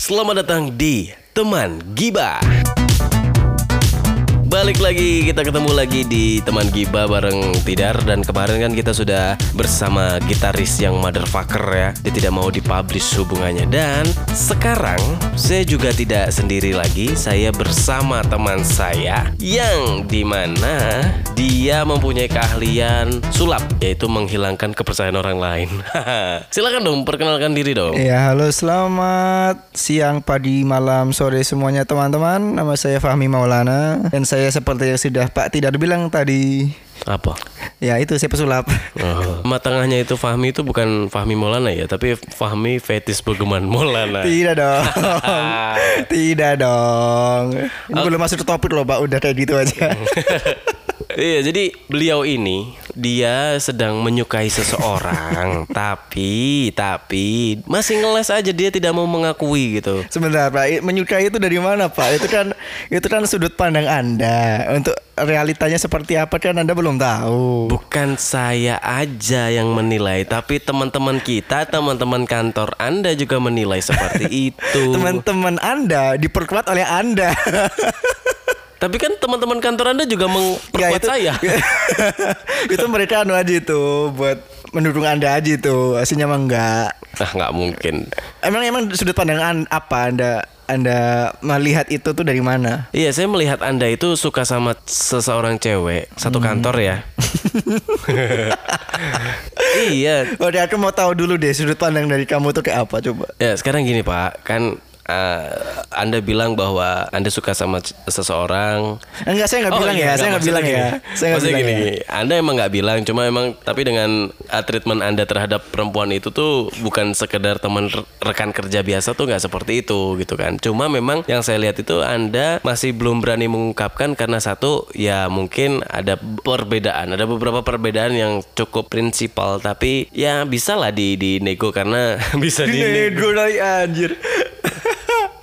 Selamat datang di Teman Giba. Balik lagi, kita ketemu lagi di Teman Giba bareng Tidar. Dan kemarin kan kita sudah bersama gitaris yang motherfucker ya. Dia tidak mau dipublish hubungannya. Dan sekarang saya juga tidak sendiri lagi. Saya bersama teman saya Yang di mana dia mempunyai keahlian sulap Yaitu menghilangkan kepercayaan orang lain. Silakan dong, perkenalkan diri dong. Ya halo selamat siang, pagi, malam, sore semuanya teman-teman. Nama saya Fahmi Maulana. Dan saya seperti yang sudah Pak Tidak bilang tadi Apa? Ya itu saya pesulap Oh. Nama tengahnya itu Fahmi itu bukan Fahmi Maulana ya, tapi Fahmi Fetis Begeman Maulana. Tidak dong Tidak dong Ini belum masuk ke topik loh Pak Udah kayak gitu aja Iya, jadi beliau ini dia sedang menyukai seseorang, tapi tapi masih ngeles aja dia tidak mau mengakui gitu. Sebentar Pak Menyukai itu dari mana Pak Itu kan Itu kan sudut pandang Anda Untuk realitanya seperti apa kan Anda belum tahu Bukan saya aja yang menilai, tapi teman-teman kita, teman-teman kantor Anda juga menilai seperti itu. Teman-teman Anda diperkuat oleh Anda Tapi kan teman-teman kantor Anda juga memperkuat saya. itu mereka anu aja itu buat mendukung anda aja itu aslinya mah enggak Ah, nggak mungkin. emang emang sudut pandang an- apa anda anda melihat itu tuh dari mana Iya, saya melihat Anda itu suka sama seseorang cewek satu kantor ya. iya. Oke aku mau tahu dulu deh sudut pandang dari kamu tuh kayak apa coba Ya, sekarang gini, Pak. Kan eh, Anda bilang bahwa Anda suka sama seseorang. enggak saya nggak Oh, bilang iya, ya enggak, saya nggak bilang ya saya nggak bilang gini, ya. Anda emang nggak bilang, cuma emang tapi dengan uh, treatment Anda terhadap perempuan itu tuh bukan sekedar teman re- rekan kerja biasa tuh nggak seperti itu gitu kan. Cuma memang yang saya lihat itu Anda masih belum berani mengungkapkan karena satu ya mungkin ada perbedaan, ada beberapa perbedaan yang cukup prinsipal tapi ya bisa lah di di nego karena bisa di nego dari anjir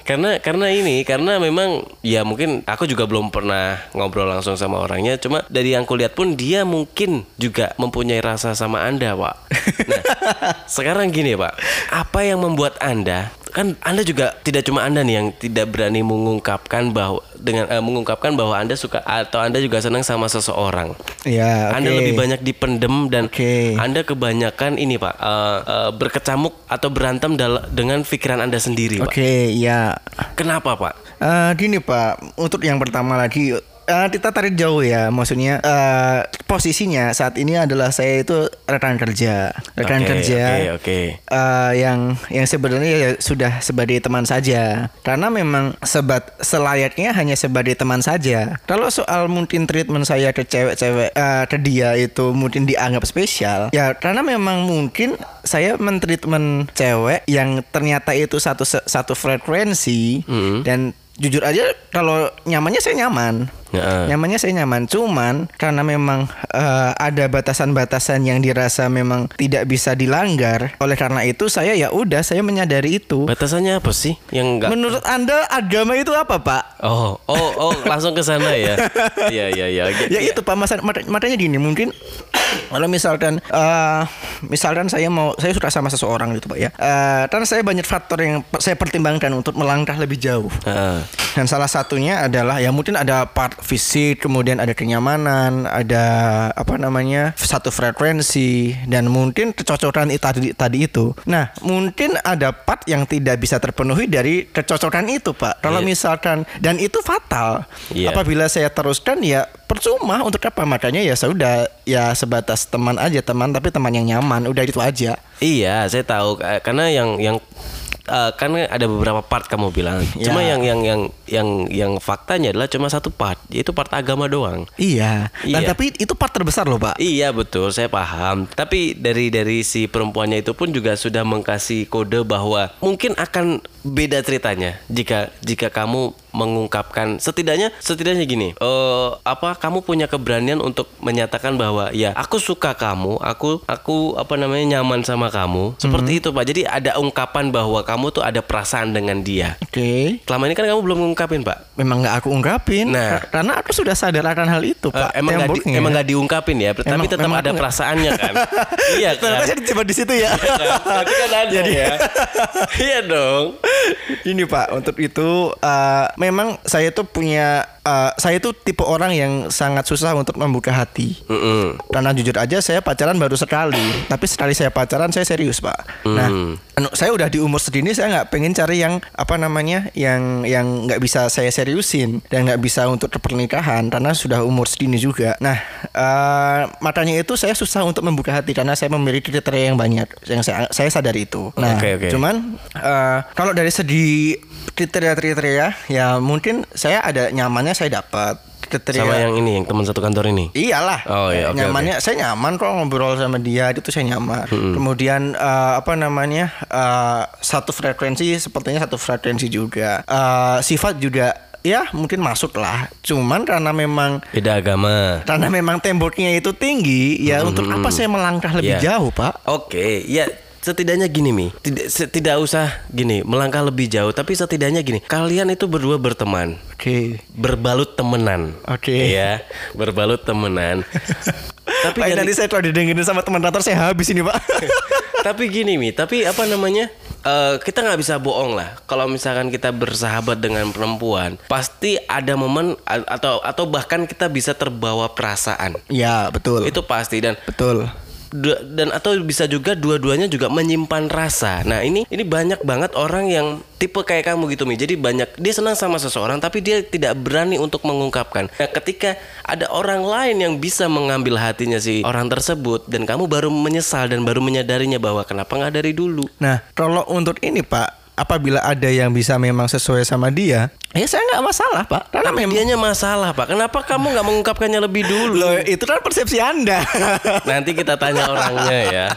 karena karena ini karena memang ya mungkin aku juga belum pernah ngobrol langsung sama orangnya. Cuma dari yang kulihat pun dia mungkin juga mempunyai rasa sama anda pak. Nah sekarang gini pak. Apa yang membuat anda kan anda juga tidak cuma anda nih yang tidak berani mengungkapkan bahwa dengan eh, mengungkapkan bahwa anda suka atau anda juga senang sama seseorang ya anda oke. lebih banyak dipendem dan Oke. anda kebanyakan ini pak eh, eh, berkecamuk atau berantem dengan pikiran anda sendiri pak oke ya Kenapa pak? Eh, gini Pak, untuk yang pertama lagi eh, kita tarik jauh ya, maksudnya eh, posisinya saat ini adalah saya itu rekan kerja, rekan Oke, kerja Oke oke. eh, yang yang sebenarnya ya sudah sebagai teman saja, karena memang sebat selayaknya hanya sebagai teman saja. Kalau soal mungkin treatment saya ke cewek-cewek eh, ke dia itu mungkin dianggap spesial, ya karena memang mungkin saya mentreatment cewek yang ternyata itu satu satu frekuensi Hmm. dan jujur aja kalau nyamannya saya nyaman Ya. nyamannya saya nyaman cuman karena memang eh, ada batasan-batasan yang dirasa memang tidak bisa dilanggar oleh karena itu saya ya udah saya menyadari itu Batasannya apa sih yang enggak? menurut anda agama itu apa pak Oh oh oh langsung ke sana ya. Iya iya iya. ya itu pak makanya gini mungkin kalau misalkan eh misalkan saya mau saya suka sama seseorang gitu pak ya Eh kan saya banyak faktor yang saya pertimbangkan untuk melangkah lebih jauh Heeh. Dan salah satunya adalah ya mungkin ada part fisik, kemudian ada kenyamanan, ada apa namanya satu frekuensi dan mungkin kecocokan itu tadi tadi itu. Nah mungkin ada part yang tidak bisa terpenuhi dari kecocokan itu pak. Kalau Iya. misalkan dan itu fatal. Iya. Apabila saya teruskan ya percuma untuk apa makanya ya sudah ya sebatas teman aja teman tapi teman yang nyaman udah itu aja. Iya saya tahu Eh, karena yang yang eh, kan ada beberapa part kamu bilang. Cuma Ya. yang yang yang yang yang faktanya adalah cuma satu part, yaitu part agama doang. Iya. Dan Iya. tapi itu part terbesar loh pak. Iya betul, saya paham. Tapi dari dari si perempuannya itu pun juga sudah mengkasih kode bahwa mungkin akan beda ceritanya jika jika kamu mengungkapkan setidaknya setidaknya gini. eh apa kamu punya keberanian untuk menyatakan bahwa ya aku suka kamu, aku aku apa namanya nyaman sama kamu. Seperti itu Pak. Jadi ada ungkapan bahwa kamu tuh ada perasaan dengan dia. Oke. Selama ini kan kamu belum ngungkapin Pak. memang nggak aku ungkapin Nah. Ka- karena aku sudah sadar akan hal itu pak emang nggak di, emang diungkapin ya, tapi Emang- tetap ada perasaannya kan. iya kan. Ternyata saya dijebak di situ ya. Berarti kan ada ya. iya dong. Ini Pak, untuk itu uh, memang saya tuh punya uh, saya tuh tipe orang yang sangat susah untuk membuka hati. Mm-mm. Karena jujur aja saya pacaran baru sekali, tapi sekali saya pacaran saya serius Pak. Nah, anu, saya udah di umur segini saya nggak pengen cari yang apa namanya, yang yang nggak bisa saya seriusin dan nggak bisa untuk pernikahan karena sudah umur segini juga. Nah, eh makanya itu saya susah untuk membuka hati karena saya memiliki kriteria yang banyak, yang saya saya sadari itu. Nah, Oke, oke. cuman eh, kalau dari segi kriteria-kriteria ya mungkin saya ada nyamannya saya dapat kriteria Sama yang ini, yang teman satu kantor ini. Iyalah. Oh, iya, oke, nyamannya saya nyaman kok ngobrol sama dia itu saya nyaman. Kemudian eh, apa namanya? eh, satu frekuensi sepertinya satu frekuensi juga. Eh, sifat juga ya mungkin masuk lah. Cuman karena memang Beda agama. karena memang temboknya itu tinggi ya untuk apa saya melangkah lebih Iya. jauh, Pak? Oke, ya setidaknya gini mi, tidak tidak usah gini melangkah lebih jauh, tapi setidaknya gini, kalian itu berdua berteman, Oke. berbalut temenan, Oke. ya, berbalut temenan. tapi dari- nanti saya kalau didengerin sama teman kantor saya habis ini, Pak. tapi gini mi, tapi apa namanya? eh, kita nggak bisa bohong lah. Kalau misalkan kita bersahabat dengan perempuan, pasti ada momen atau atau bahkan kita bisa terbawa perasaan. ya, betul. Itu pasti dan betul. Dan atau bisa juga dua-duanya juga menyimpan rasa. Nah ini ini banyak banget orang yang tipe kayak kamu gitu mi. Jadi banyak dia senang sama seseorang tapi dia tidak berani untuk mengungkapkan. Nah ketika ada orang lain yang bisa mengambil hatinya si orang tersebut dan kamu baru menyesal dan baru menyadarinya bahwa kenapa nggak dari dulu. Nah, kalau untuk ini Pak, apabila ada yang bisa memang sesuai sama dia, ya saya nggak masalah Pak. Karena Tapi memang dianya masalah pak. Kenapa kamu nggak mengungkapkannya lebih dulu? Loh, itu kan persepsi Anda. Nanti kita tanya orangnya ya.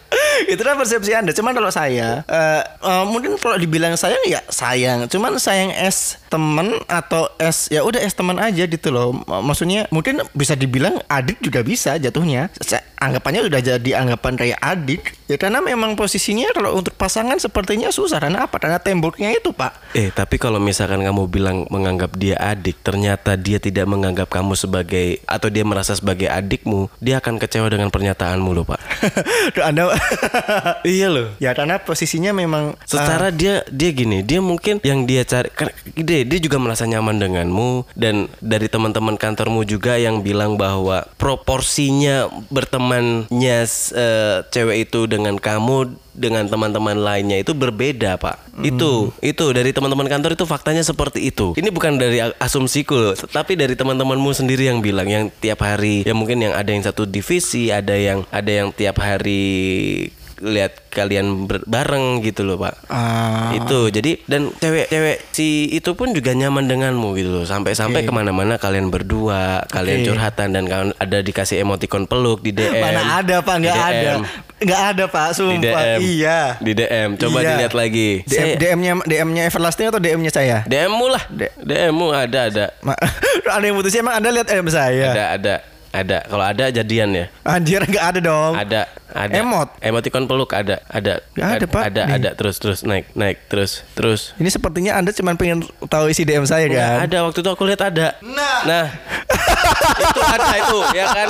itu kan persepsi Anda. Cuman kalau saya, eh, eh, mungkin kalau dibilang sayang ya sayang. Cuman sayang es temen atau es ya udah es teman aja gitu loh. Maksudnya mungkin bisa dibilang adik juga bisa jatuhnya. Anggapannya udah jadi anggapan kayak adik. Ya karena memang posisinya kalau untuk pasangan sepertinya susah. Karena apa? Karena temboknya itu Pak. Eh, tapi kalau misalkan kamu bilang menganggap dia adik, ternyata dia tidak menganggap kamu sebagai atau dia merasa sebagai adikmu, dia akan kecewa dengan pernyataanmu loh, Pak. Duh, Anda iya loh. Ya karena posisinya memang Secara dia dia gini, dia mungkin yang dia cari dia, dia juga merasa nyaman denganmu dan dari teman-teman kantormu juga yang bilang bahwa proporsinya bertemannya eh, cewek itu dengan kamu dengan teman-teman lainnya itu berbeda, Pak. Itu itu dari teman-teman kantor itu faktanya seperti itu. Ini bukan dari asumsiku loh, tapi dari teman-temanmu sendiri yang bilang yang tiap hari ya mungkin yang ada yang satu divisi, ada yang ada yang tiap hari lihat kalian bareng gitu loh pak. Ah. itu jadi dan cewek-cewek si itu pun juga nyaman denganmu gitu loh. Sampai-sampai ke mana-mana kalian berdua kalian Oke. curhatan dan kalian ada dikasih emoticon peluk di DM Mana ada pak, Di nggak ada, nggak ada pak, di sumpah. DM Iya. di DM coba Iya. dilihat lagi. DM, DM-nya DM-nya Everlasting atau DM-nya saya? DM-mu lah. D- DM-mu ada ada. Ma- ada yang putusnya emang Anda lihat DM saya? ada ada ada. Kalau ada jadian ya. Anjir nggak ada dong. ada ada Emot? emoticon peluk ada ada Nggak ada, Pak. ada Nih. ada terus terus naik naik terus terus Ini sepertinya Anda cuma pengen tahu isi DM saya kan? ada waktu itu aku lihat ada. Nah. Nah. itu ada itu ya kan.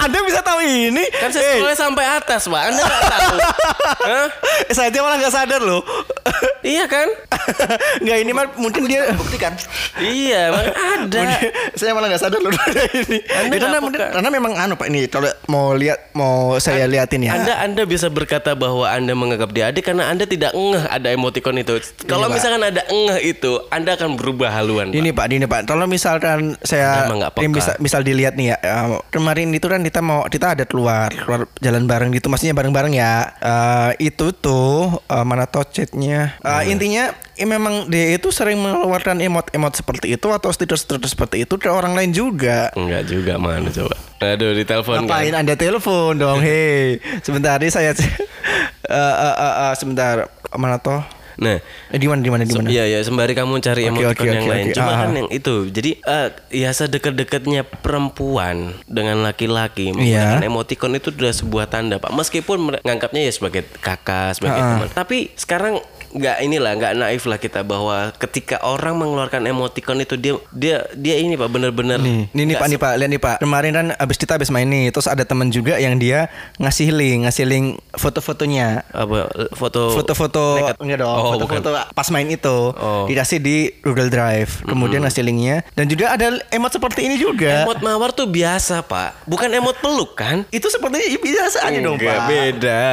Anda bisa tahu ini? Kan saya scrollnya sampai atas, Pak. Anda nggak tahu. Hah? Eh, saya aja malah nggak sadar loh. Iya kan? Nggak ini mah mungkin dia buktikan. Iya, ada. saya malah nggak sadar loh ada ini. Anda Ya, karena, karena memang anu pak ini kalau mau lihat mau saya ya. Anda Anda bisa berkata bahwa Anda menganggap dia adik karena Anda tidak ngeh ada emoticon itu. Kalau misalkan ada ngeh itu, Anda akan berubah haluan. Ini Pak, ini Pak. Kalau misalkan saya ini misal, misal dilihat nih ya, eh, kemarin itu kan kita mau kita ada keluar keluar jalan bareng gitu, maksudnya bareng-bareng ya. Eh, itu tuh eh, mana tuh chatnya? Eh, Intinya eh, memang dia itu sering mengeluarkan emot-emot seperti itu atau stiker-stiker seperti itu ke orang lain juga. Enggak juga mana coba. Aduh, ditelepon kan. Ngapain anda telepon dong? Hei, sebentar ini saya eh, eh, eh, eh, sebentar mana tuh? Nah, Eh, di mana di mana di mana? Iya ya sembari kamu cari Oke, emoticon oke, yang oke, lain. oke. Cuma Ah. kan yang itu. Jadi eh, ya sedekat-dekatnya perempuan dengan laki-laki Iya. menggunakan emoticon itu sudah sebuah tanda, Pak. Meskipun mere- nganggapnya ya sebagai kakak, sebagai Ah. teman. Tapi sekarang nggak inilah nggak naif lah kita bahwa ketika orang mengeluarkan emoticon itu dia dia dia ini pak bener-bener Nih, nih, nih Pak, nih Pak, lihat nih Pak. Kemarin kan abis kita abis main nih, terus ada teman juga yang dia ngasih link, ngasih link foto-fotonya. apa foto Foto-foto enggak dong, Oh, foto-foto pas main itu Oh. dikasih di Google Drive. Kemudian ngasih linknya dan juga ada emot seperti ini juga. Emot mawar tuh biasa pak, bukan emot peluk kan? Itu seperti biasa aja dong Pak. beda.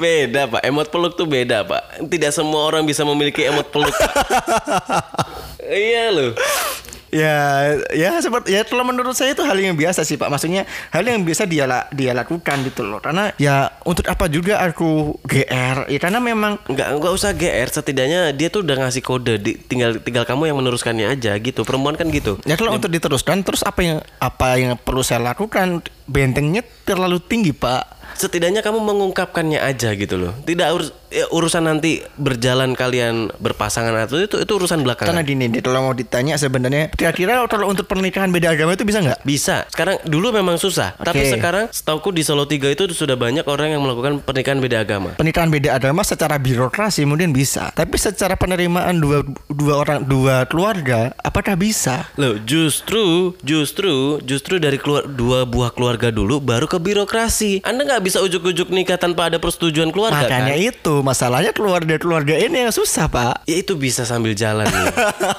Beda pak, emot peluk tuh beda pak. Tidak semua orang bisa memiliki emot peluk. iya loh. Ya, ya seperti ya kalau menurut saya itu hal yang biasa sih Pak. Maksudnya hal yang biasa dia dia lakukan gitu loh. Karena ya untuk apa juga aku GR? Ya karena memang Enggak, enggak usah GR, setidaknya dia tuh udah ngasih kode, di- tinggal tinggal kamu yang meneruskannya aja gitu. Perempuan kan gitu. Ya kalau untuk diteruskan terus apa yang apa yang perlu saya lakukan bentengnya terlalu tinggi pak. Setidaknya kamu mengungkapkannya aja gitu loh. Tidak urus ya, urusan nanti berjalan kalian berpasangan atau itu itu urusan belakangan. Karena gini kalau mau ditanya sebenarnya kira-kira kalau untuk pernikahan beda agama itu bisa nggak? Bisa. Sekarang dulu memang susah, tapi Oke. sekarang setauku di Solo 3 itu sudah banyak orang yang melakukan pernikahan beda agama. Pernikahan beda agama secara birokrasi mungkin bisa, tapi secara penerimaan dua dua orang dua keluarga apakah bisa? Loh, justru justru justru dari keluar dua buah keluarga dulu baru ke birokrasi. Anda nggak bisa ujuk-ujuk nikah tanpa ada persetujuan keluarga Makanya kan? itu masalahnya keluarga-keluarga ini yang susah pak. Ya itu bisa sambil jalan nih.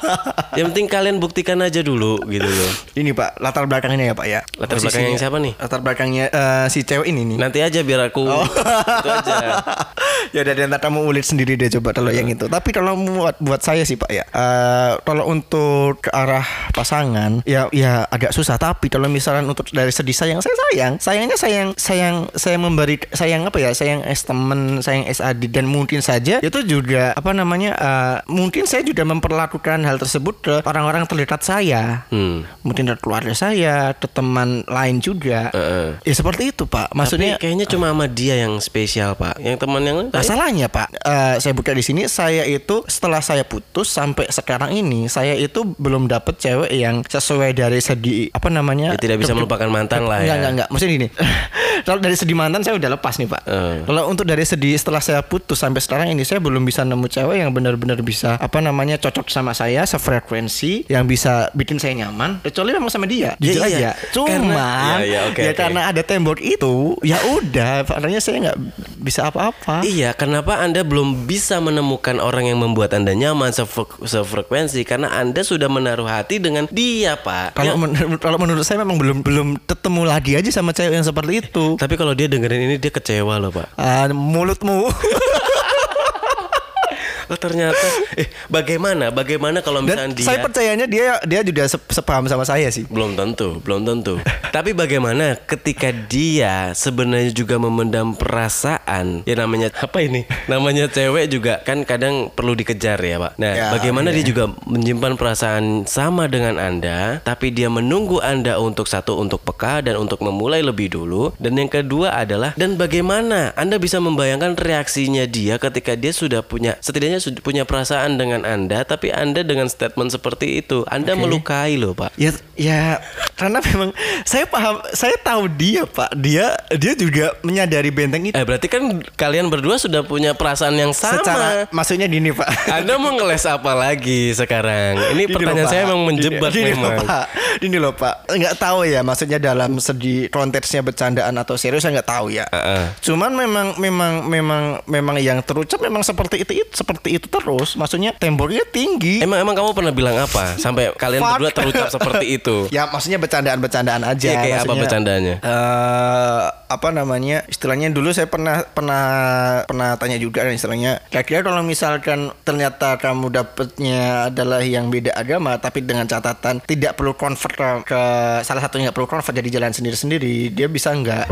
yang penting kalian buktikan aja dulu gitu loh. Ini pak latar belakangnya ya pak ya. Latar belakangnya yang siapa nih? Latar belakangnya eh, si cewek ini nih. Nanti aja biar aku Oh. itu aja. ya udah ntar kamu ulit sendiri deh coba kalau yang itu. Tapi kalau buat buat saya sih pak ya, eh, kalau untuk ke arah pasangan ya ya agak susah. Tapi kalau misalnya untuk dari segi sayang saya sayang, sayangnya sayang sayang saya memberi sayang apa ya sayang es temen, sayang es adik dan mungkin saja itu juga apa namanya eh, mungkin saya juga memperlakukan hal tersebut ke orang-orang terdekat saya. Hmm. Mungkin ke keluarga saya, ke teman lain juga. Heeh. Ya seperti itu pak. Maksudnya Tapi kayaknya cuma sama dia yang spesial pak. Yang teman yang lain Masalahnya Pak, eh, saya buka di sini saya itu setelah saya putus sampai sekarang ini saya itu belum dapet cewek yang sesuai dari segi apa namanya? Ya, tidak bisa melupakan mantan lah Enggak, ya. enggak, enggak. Maksudnya gini. Kalau dari segi mantan saya udah lepas nih Pak. Eh. Kalau untuk dari segi setelah saya putus sampai sekarang ini saya belum bisa nemu cewek yang benar-benar bisa apa namanya cocok sama saya sefrekuensi yang bisa bikin saya nyaman kecuali memang sama dia. Ya, Jujur iya. aja. Cuman Karena- Ya, ya, oke, ya oke. karena ada tembok itu ya udah makanya saya nggak bisa apa-apa. Iya, kenapa Anda belum bisa menemukan orang yang membuat Anda nyaman sefre- sefrekuensi karena Anda sudah menaruh hati dengan dia, Pak. Kalau Ya, men- kalau menurut saya memang belum belum ketemu lagi aja sama cewek yang seperti itu. Tapi kalau dia dengerin ini dia kecewa loh, Pak. Ah, mulutmu. Oh, ternyata eh bagaimana? Bagaimana kalau misalnya Dan dia saya percayanya dia dia juga se- sepaham sama saya sih. belum tentu, belum tentu. Tapi bagaimana ketika dia sebenarnya juga memendam perasaan? Ya namanya apa ini? Namanya cewek juga kan kadang perlu dikejar ya, Pak. Nah, Ya, bagaimana iya. dia juga menyimpan perasaan sama dengan Anda, tapi dia menunggu Anda untuk satu untuk peka dan untuk memulai lebih dulu, dan yang kedua adalah dan bagaimana Anda bisa membayangkan reaksinya dia ketika dia sudah punya setidaknya sudah punya perasaan dengan Anda, tapi Anda dengan statement seperti itu, Anda melukai loh, Pak. Ya ya karena memang saya paham saya tahu dia Pak. Dia dia juga menyadari benteng itu. Eh berarti kan kalian berdua sudah punya perasaan yang sama. Secara maksudnya gini Pak. Anda mau ngeles apa lagi sekarang? Ini Gini pertanyaan loh, saya memang menjebak Gini- gini memang. Loh, Pak. Ini loh Pak. Nggak tahu ya maksudnya dalam segi konteksnya bercandaan atau serius saya nggak tahu ya. Heeh. Cuman memang memang memang memang yang terucap memang seperti itu, itu seperti itu terus. Maksudnya temboknya tinggi. Emang emang kamu pernah bilang apa sampai kalian Fuck. berdua terucap seperti itu? Ya maksudnya bercandaan-bercandaan aja. Iya, kayak apa bercandanya? eh, apa namanya? Istilahnya dulu saya pernah pernah pernah tanya juga kan istilahnya. Kira-kira kalau misalkan ternyata kamu dapetnya adalah yang beda agama, tapi dengan catatan tidak perlu convert ke, salah satunya perlu convert jadi jalan sendiri-sendiri, dia bisa nggak